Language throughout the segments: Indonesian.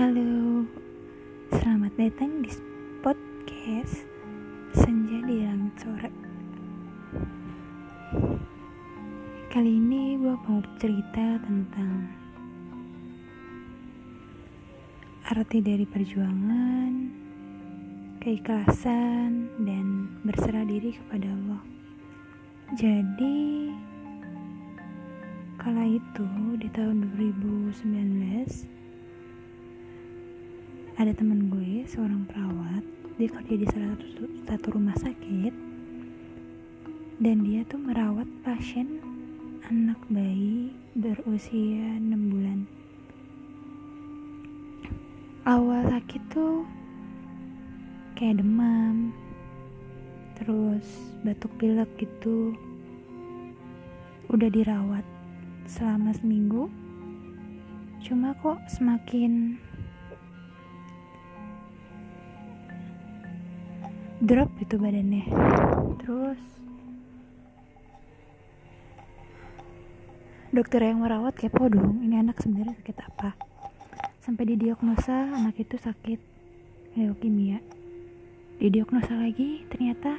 Halo, selamat datang di podcast Senja di Langit Sore. Kali ini gue mau cerita tentang arti dari perjuangan, keikhlasan, dan berserah diri kepada Allah. Jadi, kala itu di tahun 2019 ada teman gue seorang perawat. Dia kerja di salah satu, satu rumah sakit. Dan dia tuh merawat pasien anak bayi berusia 6 bulan. Awal sakit tuh kayak demam terus batuk pilek gitu. Udah dirawat selama seminggu. Cuma kok semakin drop gitu badannya. Terus dokter yang merawat kepo dong ini anak sebenarnya sakit apa? Sampai didiagnosa anak itu sakit leukemia. Didiagnosa lagi ternyata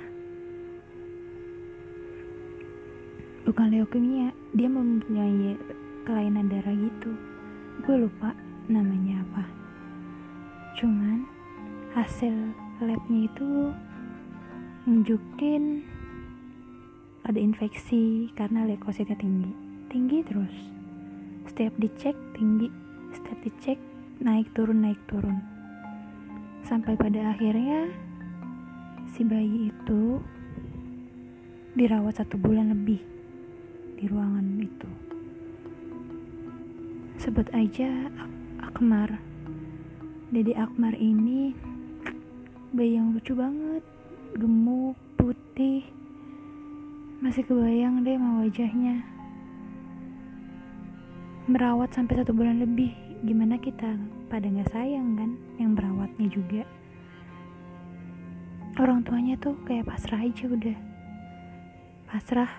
bukan leukemia dia mempunyai kelainan darah gitu. Gue lupa namanya apa. Cuman hasil labnya itu nunjukin ada infeksi karena leukositnya tinggi. Tinggi terus. Setiap dicek tinggi. Setiap dicek naik turun naik turun. Sampai pada akhirnya si bayi itu dirawat satu bulan lebih di ruangan itu. Sebut aja Ak Akmar. Dede Akmar ini bayi yang lucu banget gemuk, putih. Masih kebayang deh sama wajahnya. Merawat sampai satu bulan lebih gimana kita pada nggak sayang kan yang merawatnya juga? Orang tuanya tuh kayak pasrah aja udah. Pasrah.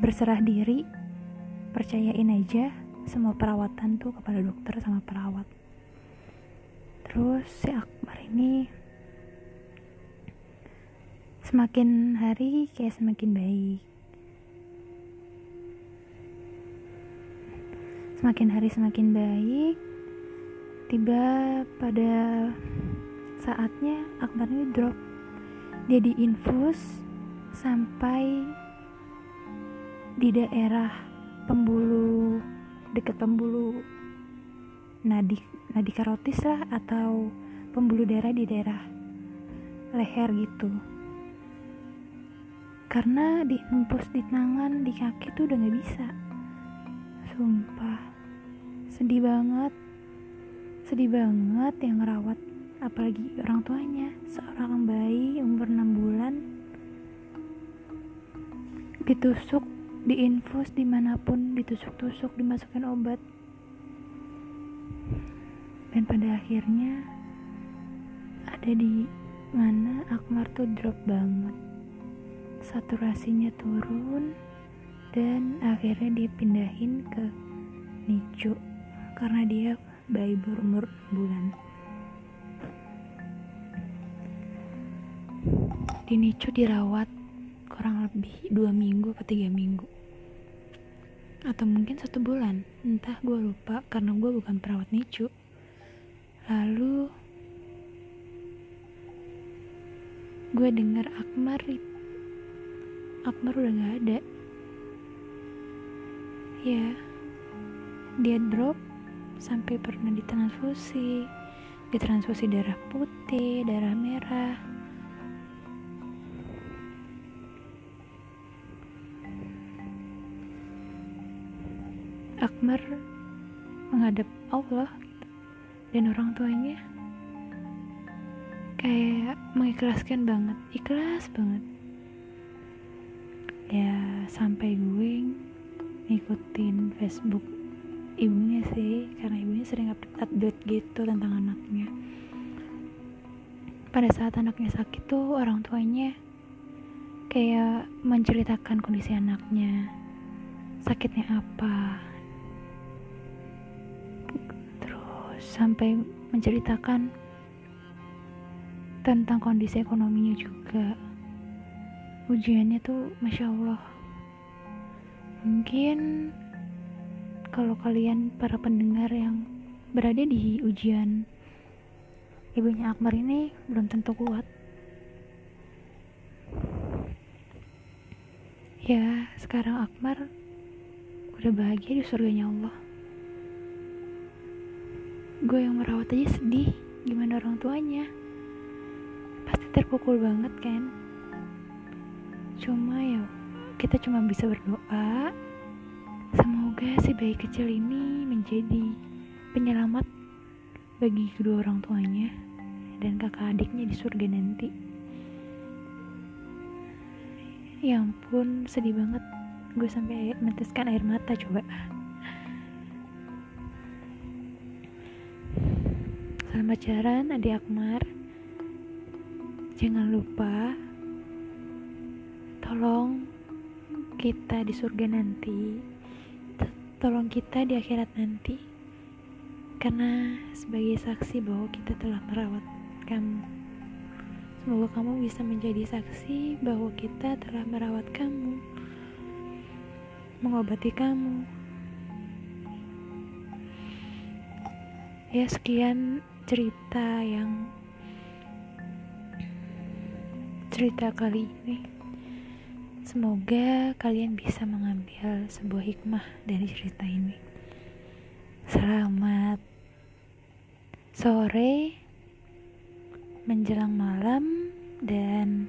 Berserah diri percayain aja semua perawatan tuh kepada dokter sama perawat. Terus si Akbar semakin hari kayak semakin baik. Semakin hari semakin baik. Tiba pada saatnya Akbar ini drop. Dia diinfus sampai di daerah pembuluh dekat pembuluh. Nadi nadi karotis lah atau pembuluh darah di daerah leher gitu karena diimpus di tangan di kaki tuh udah nggak bisa. Sumpah. Sedih banget. Sedih banget yang ngerawat apalagi orang tuanya. Seorang bayi umur 6 bulan. Ditusuk diinfus di mana pun ditusuk-tusuk dimasukin obat. Dan pada akhirnya ada di mana Akmar tuh drop banget saturasinya turun dan akhirnya dipindahin ke NICU karena dia bayi berumur bulan. Di NICU dirawat kurang lebih dua minggu atau tiga minggu. Atau mungkin satu bulan. Entah gue lupa karena gue bukan perawat NICU. Lalu gue dengar Akmar Akmar udah gak ada. Ya dia drop sampai pernah ditransfusi. Ditransfusi darah putih darah merah. Akmar menghadap Allah dan orang tuanya. Kayak mengikhlaskan banget ikhlas banget ya sampai gue ngikutin Facebook ibunya sih karena ibunya sering update, gitu tentang anaknya. Pada saat anaknya sakit tuh orang tuanya kayak menceritakan kondisi anaknya. Sakitnya apa? Sampai menceritakan tentang kondisi ekonominya juga ujiannya tuh masya Allah. Mungkin kalau kalian para pendengar yang berada di ujian ibunya Akbar ini belum tentu kuat. Ya sekarang Akbar udah bahagia di surganya Allah. Gue yang merawat aja sedih gimana orang tuanya? Pasti terpukul banget kan cuma ya kita cuma bisa berdoa. Semoga si bayi kecil ini menjadi penyelamat bagi kedua orang tuanya dan kakak adiknya di surga nanti. Ya ampun sedih banget. Gue sampai meneteskan air mata coba. Selamat jalan adik Akmar. Jangan lupa Tolong kita di surga nanti. Tolong kita di akhirat nanti. Karena sebagai saksi bahwa kita telah merawat kamu. Semoga kamu bisa menjadi saksi bahwa kita telah merawat kamu. Mengobati kamu. Ya sekian cerita yang cerita kali ini semoga kalian bisa mengambil sebuah hikmah dari cerita ini selamat sore menjelang malam dan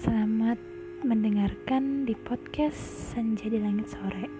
selamat mendengarkan di podcast Senja di Langit Sore.